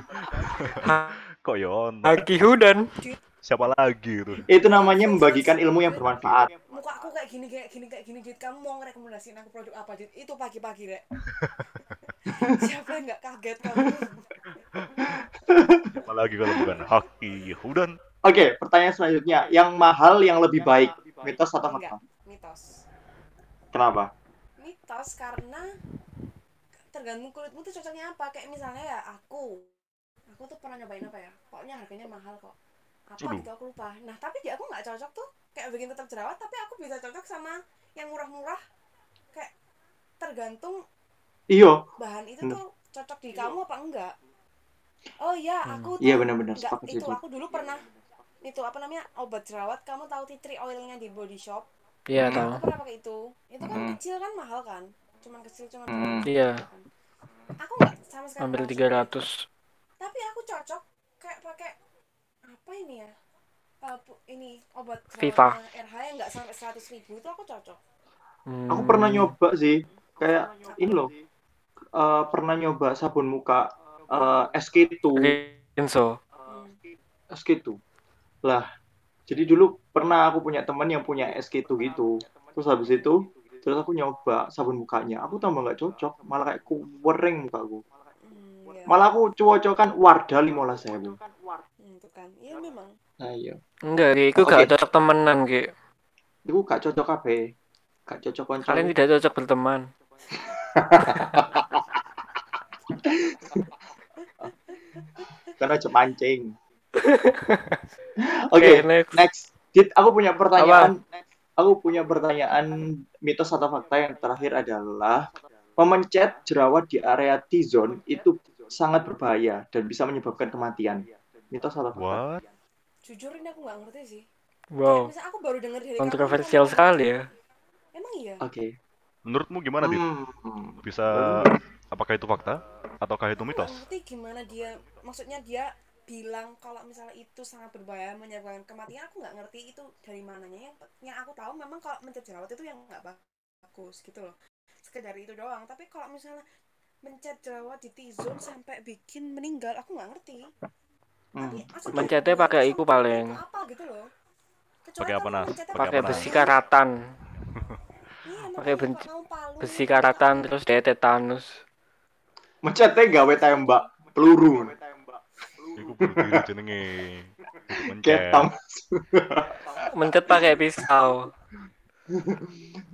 Kok yon? Haki Hudan. Siapa lagi gitu? Itu namanya membagikan ilmu yang bermanfaat. muka aku kayak gini kayak gini kayak gini dit kamu mau ngerekomendasiin aku produk apa dit itu pagi-pagi deh siapa yang nggak kaget kamu Siapa lagi kalau bukan Haki Hudan? Oke, pertanyaan selanjutnya. Yang mahal yang lebih baik, mitos atau enggak fakta? mitos Kenapa? mitos karena tergantung kulitmu tuh cocoknya apa kayak misalnya ya aku aku tuh pernah nyobain apa ya pokoknya harganya mahal kok apa Aduh. gitu aku lupa nah tapi di aku nggak cocok tuh kayak bikin tetap jerawat tapi aku bisa cocok sama yang murah-murah kayak tergantung Iyo. bahan itu Bener. tuh cocok di kamu apa enggak oh iya Hmm. aku tuh Iya benar-benar itu. aku dulu pernah itu apa namanya obat jerawat kamu tahu tea tree oilnya di body shop Iya Hmm. tahu. aku pernah pakai itu itu kan Mhm. kecil kan mahal kan cuman kecil cuman Hmm. Iya. aku nggak sama sekali Hampir nggak 300. suka. tapi aku cocok kayak pakai apa ini ya Eh, pu- ini obat Viva. RH yang nggak sampai 100 ribu itu aku cocok Hmm. Aku pernah nyoba sih. Kayak ini loh. eh, pernah nyoba sabun muka eh, SK2. Rinso. Hmm. SK2. Lah, jadi dulu pernah aku punya teman yang punya SK2 gitu. Terus habis itu, terus aku nyoba sabun mukanya. Aku tambah nggak cocok, malah kayak kuwering mukaku. Hmm, ya. Malah aku cocokan Wardah 15.000. Hmm, itu kan iya memang Nah, iya. Enggak, Ki. Itu Oke. gak cocok temenan, Ki. Itu gak cocok kabeh. Gak cocok konco. Kalian tidak cocok berteman. karena aja mancing. Oke, Oke, next. next. Dit, aku punya pertanyaan. Aku punya pertanyaan mitos atau fakta yang terakhir adalah memencet jerawat di area T-zone itu sangat berbahaya dan bisa menyebabkan kematian. Mitos atau fakta? What? jujur ini aku nggak ngerti sih Wow. misal aku baru dengar dari kamu, Kontroversial kamu- sekali ya. emang iya Oke. Menurutmu gimana, Dit? Hmm. Bisa apakah itu fakta ataukah itu mitos? ngerti gimana dia maksudnya dia bilang kalau misalnya itu sangat berbahaya menyebabkan kematian aku nggak ngerti itu dari mananya yang yang aku tahu memang kalau mencet jerawat itu yang nggak bagus gitu loh sekedar itu doang tapi kalau misalnya mencet jerawat di T-zone sampai bikin meninggal aku nggak ngerti Hmm. tapi maksudnya Mencetnya pakai iku paling. apa gitu loh Kecuali Pakai apa, Nas? Pakai besi karatan. Iya, pakai palu, Besi itu karatan terus dia tetanus. Mencetnya gawe tembak peluru. Iku bunuh diri jenenge. Mencet. Mencet pakai pisau.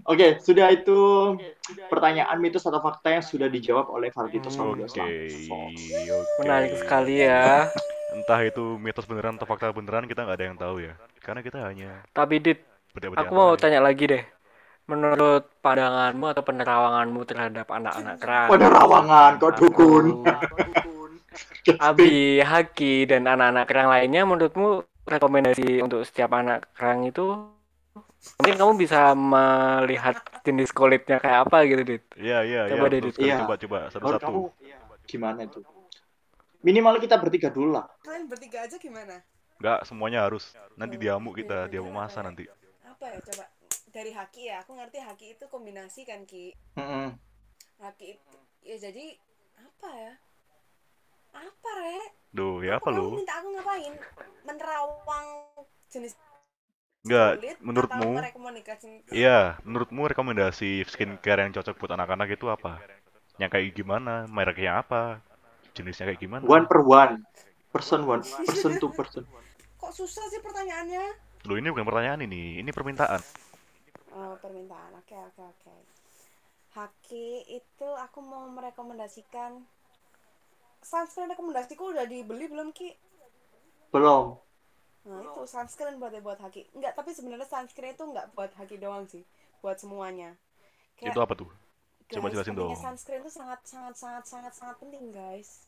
Oke, sudah itu pertanyaan mitos atau fakta yang sudah dijawab oleh Valdito Hmm, Oke, Sambio oke. Menarik sekali ya. Entah itu mitos beneran atau fakta beneran kita nggak ada yang tahu ya. Karena kita hanya Tapi Dit, aku mau tanya lagi deh. Menurut pandanganmu atau penerawanganmu terhadap anak-anak kerang? Penerawangan, kok dukun. Abi, Haki, dan anak-anak kerang lainnya menurutmu rekomendasi untuk setiap anak kerang itu mungkin kamu bisa melihat jenis kulitnya kayak apa gitu, Dit. Iya, iya, iya. Coba deh, betul Dit. Iya. Coba, coba satu-satu. kamu gimana itu? Minimal kita bertiga dulu lah. kalian bertiga aja gimana Nggak semuanya harus. Nanti diamuk kita, diamuk masa ya? nanti. apa ya coba dari haki ya aku ngerti haki itu kombinasi kan ki Mm-mm. haki itu ya jadi apa ya apa rek Duh, ya apa lu? minta aku ngapain menerawang jenis Nggak, kulit menurutmu? Iya, menurutmu rekomendasi skincare yang cocok buat anak-anak itu apa? Yang kayak gimana? Mereknya apa? Jenisnya kayak gimana? One per one. Person one. Person to person. kok susah sih pertanyaannya Loh, ini bukan pertanyaan ini, ini permintaan. oh permintaan oke oke oke haki itu aku mau merekomendasikan sunscreen rekomendasiku udah dibeli belum ki Belum. nah itu sunscreen buat buat haki enggak tapi sebenarnya sunscreen itu enggak buat haki doang sih buat semuanya Itu kayak apa tuh? Coba jelasin dong. sunscreen itu sangat sangat sangat sangat sangat penting guys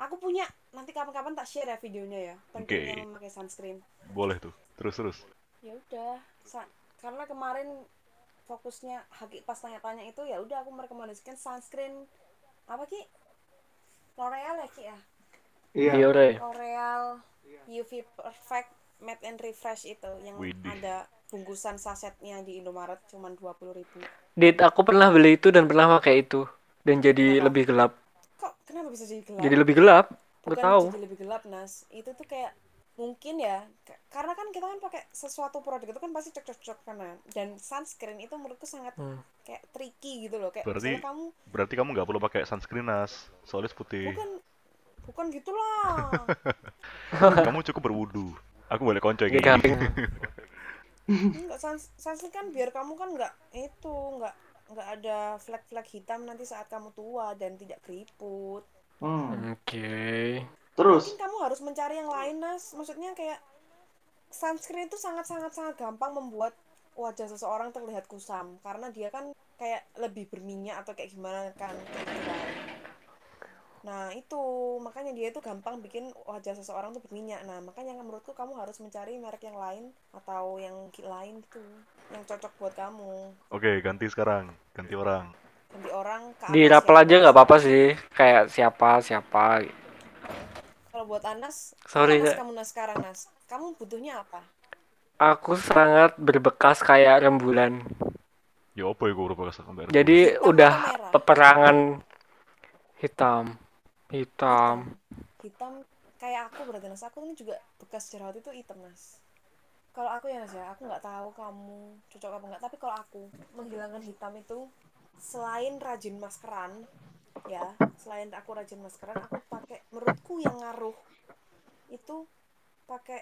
aku punya nanti kapan-kapan tak share ya videonya ya pentingnya Oke. memakai sunscreen Boleh tuh. Terus terus. ya udah karena kemarin fokusnya haki pas tanya-tanya itu ya udah aku merekomendasikan sunscreen apa ki L'Oreal ya ki ya Iya. Biore. L'Oreal UV Perfect Matte and Refresh itu yang Widih. ada bungkusan sasetnya di Indomaret cuman 20.000 ribu Dit, aku pernah beli itu dan pernah pakai itu dan jadi Kenapa? lebih gelap. kok kenapa bisa jadi gelap Jadi lebih gelap. Gak bukan tahu. jadi lebih gelap nas itu tuh kayak mungkin ya karena kan kita kan pakai sesuatu produk itu kan pasti cocok-cocok kan Nan. dan sunscreen itu menurutku sangat Hmm. kayak tricky gitu loh kayak Berarti- kamu Berarti kamu nggak perlu pakai sunscreen nas. Soalnya putih. bukan bukan gitulah Kamu cukup berwudu. Aku boleh konco gini. gamping. Enggak sans sunscreen kan biar kamu kan nggak itu nggak nggak ada flek-flek hitam nanti saat kamu tua dan tidak keriput Hmm. Oke. Terus, mungkin kamu harus mencari yang lain nas maksudnya kayak sunscreen itu sangat sangat sangat gampang membuat wajah seseorang terlihat kusam karena dia kan kayak lebih berminyak atau kayak gimana kan kayak gitu kan. nah itu makanya dia itu gampang bikin wajah seseorang tuh berminyak nah makanya menurutku kamu harus mencari merek yang lain atau yang lain gitu yang cocok buat kamu Oke, ganti sekarang. Ganti orang. ganti orang ke Di rapel ya. aja nggak apa-apa sih. Kayak siapa siapa. Kalau buat Anas Sorry, apa Nas Kak. kamu Nas sekarang Nas kamu butuhnya apa Aku sangat berbekas kayak rembulan. Ya apa ya gue pakai gambar. Jadi Hitam udah peperangan hitam. Hitam. hitam kayak aku berarti Nas aku ini juga bekas jerawat itu hitam Nas kalau aku ya Nas ya aku nggak tahu kamu cocok apa enggak tapi kalau aku menghilangkan hitam itu selain rajin maskeran ya selain aku rajin maskeran aku pakai menurutku yang ngaruh itu pakai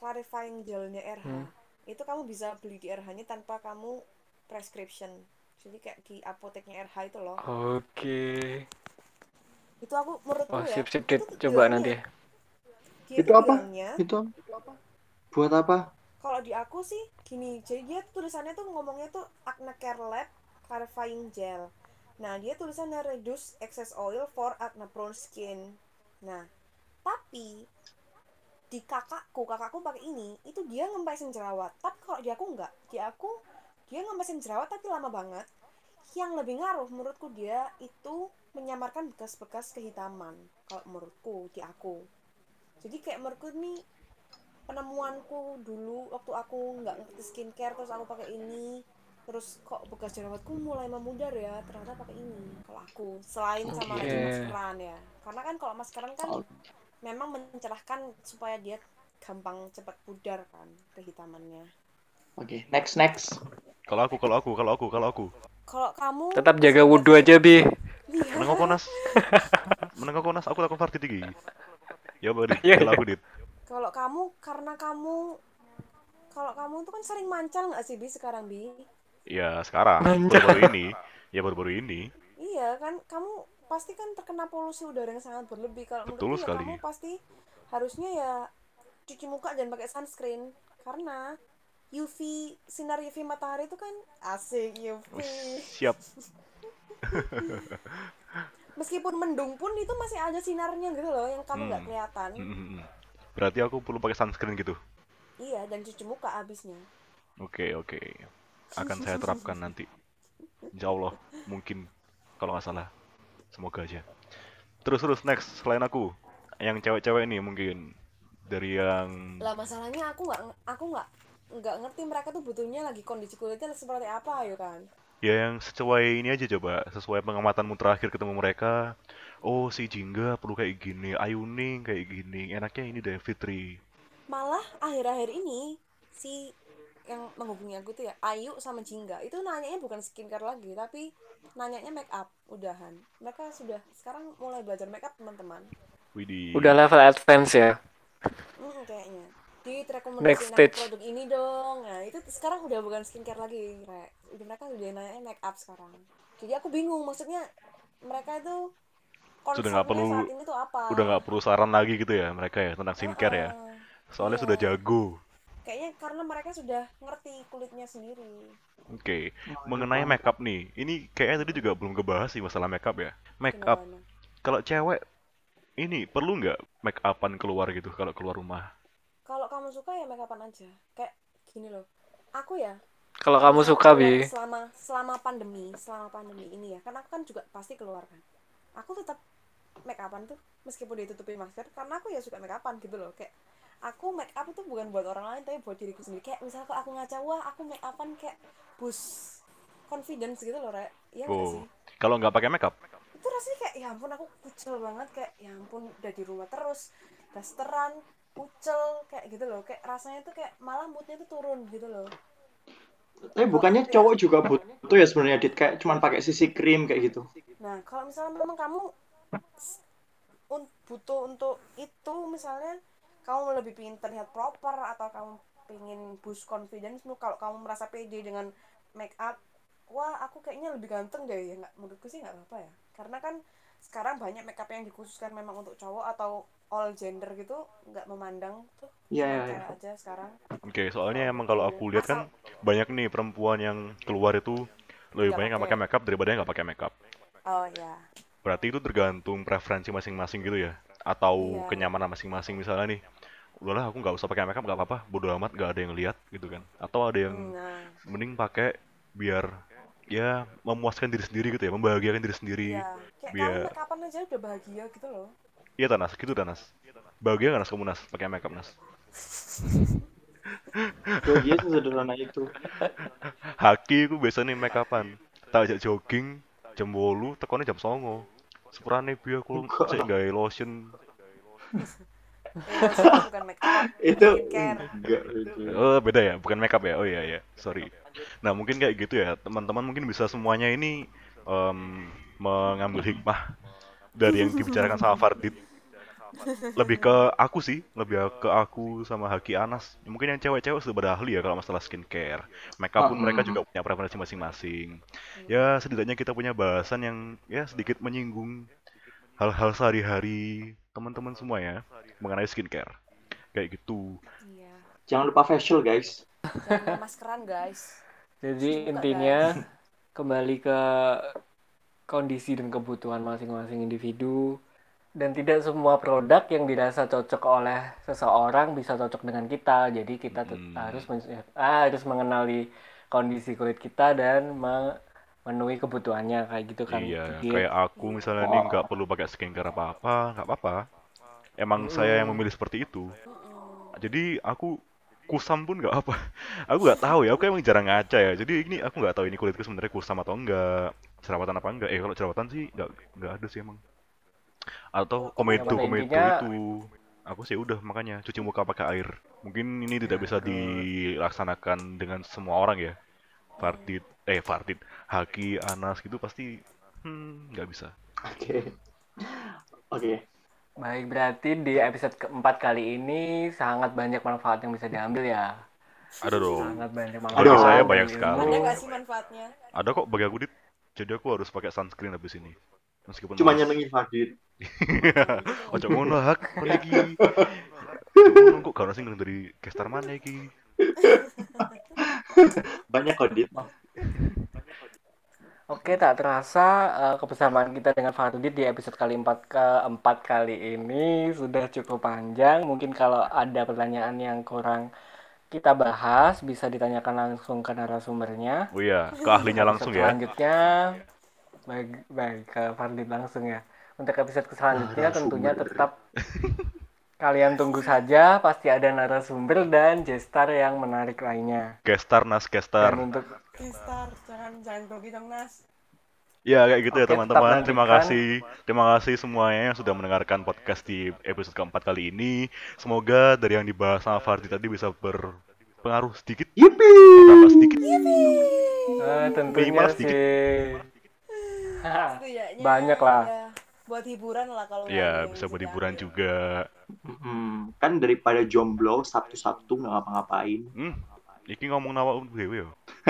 clarifying gelnya RH Hmm. itu kamu bisa beli di RH nya tanpa kamu prescription jadi kayak di apoteknya RH itu loh Oke. itu aku menurutku Wah, ya sip sip itu Dit. tuh Coba nanti. dia Itu tuh apa? bilangnya itu buat apa? kalau di aku sih gini jadi dia tulisannya tuh ngomongnya tuh acne care lab clarifying gel nah dia tulisannya reduce excess oil for acne prone skin. Nah tapi di kakakku kakakku pakai ini itu dia ngempesin jerawat. Tapi kalau di aku enggak di aku dia ngempesin jerawat tapi lama banget. Yang lebih ngaruh menurutku dia itu menyamarkan bekas-bekas kehitaman kalau menurutku di aku. Jadi kayak menurutku ini penemuanku dulu waktu aku nggak ngerti skincare terus aku pakai ini terus kok bekas jerawatku mulai memudar ya ternyata pakai ini kalau aku selain sama Oke. rajin maskeran ya karena kan kalau maskeran kan memang mencerahkan supaya dia gampang cepat pudar kan kehitamannya Oke, next next. Kalau aku, kalau aku, kalau aku, kalau aku. kalau kamu Tetap jaga wudhu aja, Bi. lihat Menengok konas. Menengok konas, aku takut farti tinggi. Ya? Iya, Kalau iya. aku dit. kalau kamu karena kamu kalau kamu tuh kan sering mancal nggak sih bi sekarang bi Ya sekarang, baru-baru ini. Ya baru-baru ini. Iya kan kamu pasti kan terkena polusi udara yang sangat berlebih kalau Betul menurutku ya sekali. kamu pasti harusnya ya cuci muka dan pakai sunscreen karena UV sinar UV matahari itu kan asik UV Siap. meskipun mendung pun itu masih ada sinarnya gitu loh yang kamu nggak Hmm. kelihatan Hmm, hmm, hmm. Berarti aku perlu pakai sunscreen gitu. iya dan cuci muka abisnya Oke, oke. Akan saya terapkan nanti. Insya Allah, mungkin kalau nggak salah. Semoga aja. Terus terus next selain aku, yang cewek-cewek nih mungkin dari yang lah masalahnya aku nggak aku nggak nggak ngerti mereka tuh butuhnya lagi kondisi kulitnya seperti apa ayo kan ya yang sesuai ini aja coba, sesuai pengamatanmu terakhir ketemu mereka. Oh si Jingga perlu kayak gini, Ayuning kayak gini, enaknya ini deh Fitri. malah akhir-akhir ini si yang menghubungi aku tuh ya Ayu sama Jingga itu nanyanya bukan skincare lagi tapi nanyanya make up udahan mereka sudah sekarang mulai belajar make up teman-teman Widih. Udah level advance ya. hmm, kayaknya di rekomendasi produk ini dong nah itu sekarang udah bukan skincare lagi Re. udah mereka udah nanya make up sekarang jadi aku bingung maksudnya mereka itu Sudah nggak concernnya perlu- saat ini tuh apa Udah nggak perlu saran lagi gitu ya mereka ya tentang skincare ya. Soalnya Iya. sudah jago. Kayaknya karena mereka sudah ngerti kulitnya sendiri. Oke, Mantap, mengenai mantap. makeup nih, ini kayaknya tadi juga belum kebahas sih masalah makeup ya. Makeup, kalau cewek ini perlu nggak make upan keluar gitu kalau keluar rumah? kalau kamu suka ya make upan aja. Kayak gini loh. Aku ya. Kalau kamu suka, Bi. selama selama pandemi selama pandemi ini ya. Kan aku kan juga pasti keluar kan. Aku tetap make upan tuh meskipun ditutupi masker karena aku ya suka make upan gitu loh. Kayak aku make up itu bukan buat orang lain tapi buat diriku sendiri. Kayak misalnya kalau aku ngaca wah aku make upan kayak boost confidence gitu loh rek. Iya nggak sih? Oh, kalau nggak pakai makeup, itu rasanya kayak ya ampun aku kucel banget. Kayak ya ampun udah di rumah terus dasteran kucel kayak gitu loh. Kayak rasanya tuh kayak malah moodnya tuh turun gitu loh. Tapi bukannya aku ya- cowok juga butuh ya sebenarnya Dit? Kayak cuman pakai sisi krim kayak gitu. Nah, kalau misalnya memang kamu butuh untuk itu, misalnya kamu lebih pingin terlihat proper atau kamu pingin boost confidence kalau kamu merasa pede dengan make up, wah aku kayaknya lebih ganteng deh ya nggak menurutku sih nggak apa-apa ya. Karena kan sekarang banyak make up yang dikhususkan memang untuk cowok atau all gender gitu, nggak memandang tuh Iya, iya, cewek iya. aja sekarang. oke. Soalnya emang kalau aku lihat kan banyak nih perempuan yang keluar itu lebih Nggak banyak nggak pakai. makeup daripada yang nggak pakai makeup. Oh ya, Berarti itu tergantung preferensi masing-masing gitu ya, atau Iya. kenyamanan masing-masing misalnya nih. Udahlah aku nggak usah pakai makeup nggak apa-apa, bodo amat nggak ada yang lihat gitu kan. Atau ada yang nah, mending pakai biar ya memuaskan diri sendiri gitu ya, membahagiakan diri sendiri. ya. Kayak biar- upan aja udah bahagia gitu loh. Iya Tanas, gitu Tanas. Bahagia nggak Nas kamu Nas pakai makeup Nas? Bahagia sesederhana itu. Haki aku biasanya make upan. Tak ajak jogging jam 8, tekonnya jam 09. Sepurane biar aku Enggak. cek gawe lotion. Ya, maksudnya bukan make up, Itu enggak. Oh, beda ya, bukan makeup ya. Oh iya ya, sorry. Nah, mungkin kayak gitu ya. Teman-teman mungkin bisa semuanya ini em, mengambil hikmah dari yang dibicarakan sama Fardit. Lebih ke aku sih, lebih ke aku sama Haki Anas. Mungkin yang cewek-cewek sudah pada ahli ya kalau masalah skincare. Makeup pun Ah, mereka mm. juga punya preferensi masing-masing. Ya, setidaknya kita punya bahasan yang ya sedikit menyinggung hal-hal sehari-hari teman-teman semua ya mengenai skincare. Kayak gitu. Iya. Jangan lupa facial guys. Jangan maskeran guys. Jadi Suka, intinya kembali ke kondisi dan kebutuhan masing-masing individu dan tidak semua produk yang dirasa cocok oleh seseorang bisa cocok dengan kita. Jadi kita Hmm. harus men- ah, harus mengenali kondisi kulit kita dan memenuhi kebutuhannya kayak gitu kan. Iya, Gitu. kayak aku misalnya nih nggak perlu pakai skincare apa-apa, nggak apa-apa. Emang saya yang memilih seperti itu. Jadi aku kusam pun nggak apa. Aku nggak tahu ya, aku emang jarang ngaca ya. Jadi ini aku nggak tahu ini kulitku sebenarnya kusam atau enggak, jerawatan apa enggak. Eh kalau jerawatan sih nggak nggak ada sih emang. Atau komedo pada komedo intinya- itu. Aku sih udah makanya cuci muka pakai air. Mungkin ini tidak bisa dilaksanakan dengan semua orang ya. Fardit, eh Fardit, Haki, Anas gitu pasti hmm nggak bisa. Oke. Oke. Baik, berarti di episode keempat kali ini sangat banyak manfaat yang bisa diambil ya. Ada dong. Sangat banyak manfaat. Bagi saya banyak sekali. Ada nggak sih manfaatnya? Ada kok bagi aku dit. Jadi aku harus pakai sunscreen habis ini. Meskipun Cuma nyenengin Fadit. Ojo ngono hak iki. Ngono kok gak sing dari gestar mana iki. Banyak kok Dit. Oke, tak terasa eh, kebersamaan kita dengan Fardit di episode kali empat keempat kali ini sudah cukup panjang. Mungkin kalau ada pertanyaan yang kurang kita bahas, bisa ditanyakan langsung ke narasumbernya. Oh iya, ke ahlinya langsung ya. Selanjutnya, baik, baik ke Fardit langsung ya. Untuk episode selanjutnya tentunya tetap kalian tunggu saja, pasti ada narasumber dan gestar yang menarik lainnya. Gestar nas gestar. Dan untuk Gestar, jangan jangan grogi dong Nas. Ya kayak gitu ya Oke, teman-teman. tetap Terima nantikan. kasih, terima kasih semuanya yang sudah mendengarkan podcast di episode keempat kali ini. Semoga dari yang dibahas sama Fardi tadi bisa berpengaruh sedikit, Yipi. sedikit. eh, tentunya Minimal sedikit. sih. Setidaknya Banyak lah. ya, buat hiburan lah kalau Ya bisa buat jadi hiburan ambil. juga. Hmm, kan daripada jomblo Sabtu-Sabtu nggak ngapa-ngapain. Hmm, iki ngomong nawa um dewe yo.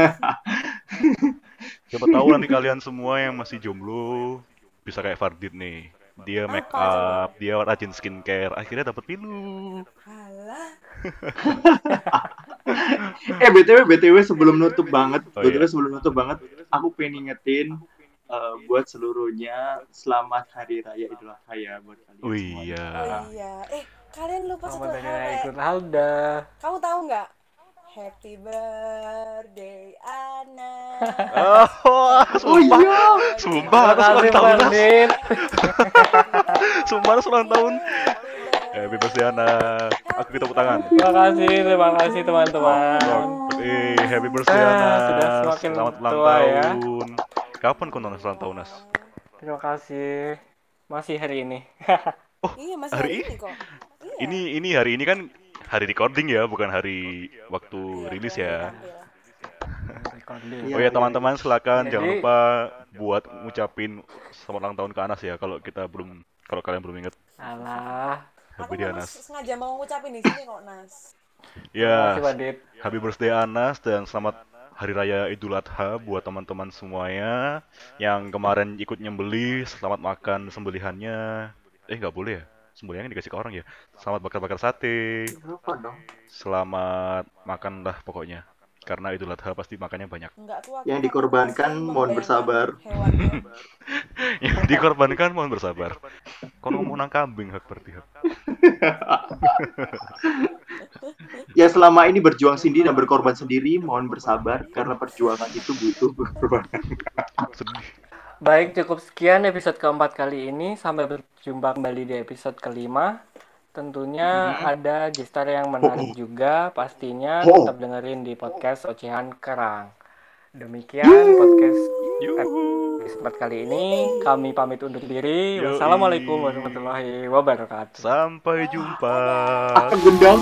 Siapa tahu nanti kalian semua yang masih jomblo bisa kayak Fardit nih. Dia make Apa up, dia rajin skincare, akhirnya dapat pilu. Alah, eh btw btw sebelum nutup banget, Oh, btw iya. sebelum nutup banget, aku pengen ngingetin eh, buat seluruhnya selamat hari raya Idul Adha ya buat kalian Oh iya. Oh iya. Eh, kalian lupa satu Selamat hal hari raya kayak Idul Adha. kamu tahu nggak? Happy birthday Ana. Oh, Oh sumpah. iya. Sumpah, harus ulang kasih tahun. Sumpah harus ulang tahun. Happy birthday Ana. Aku kita tangan. Terima kasih, terima kasih teman-teman. Happy birthday Ana. sudah semakin Selamat ulang tua ya. Kapan kau nonton ulang tahun, Nas? Terima kasih. Masih hari ini. Iya, masih hari hari ini? ini kok. Iya. Ini ini hari ini kan hari recording ya, bukan hari waktu Iya, rilis ya. Iya, Oh ya iya, teman-teman silakan Jadi- jangan lupa buat ngucapin selamat ulang tahun ke Anas ya kalau kita belum kalau kalian belum ingat. Alah. Aku Happy birthday memang Anas. sengaja mau ngucapin di sini kok, Nas. Ya, happy birthday Anas dan selamat Hari Raya Idul Adha buat teman-teman semuanya yang kemarin ikut nyembeli, selamat makan sembelihannya. Eh nggak boleh ya, sembelihannya dikasih ke orang ya. Selamat bakar-bakar sate, selamat makan lah pokoknya. Karena Idul Adha pasti makannya banyak. Enggak tuh aku Yang dikorbankan, mohon bersabar. Hewannya. Yang dikorbankan mohon bersabar. Kau ngomong nang kambing hak berarti hak. Ya selama ini berjuang sendiri dan berkorban sendiri, mohon bersabar karena perjuangan itu butuh. Sedih. Baik, cukup sekian episode keempat kali ini. Sampai berjumpa kembali di episode kelima. Tentunya ada gestar yang menarik juga. Pastinya Oh. tetap dengerin di podcast Ocehan Kerang. Demikian podcast episode kali ini. Kami pamit undur diri. Yoi. Wassalamualaikum warahmatullahi wabarakatuh. Sampai jumpa. Akan gendang.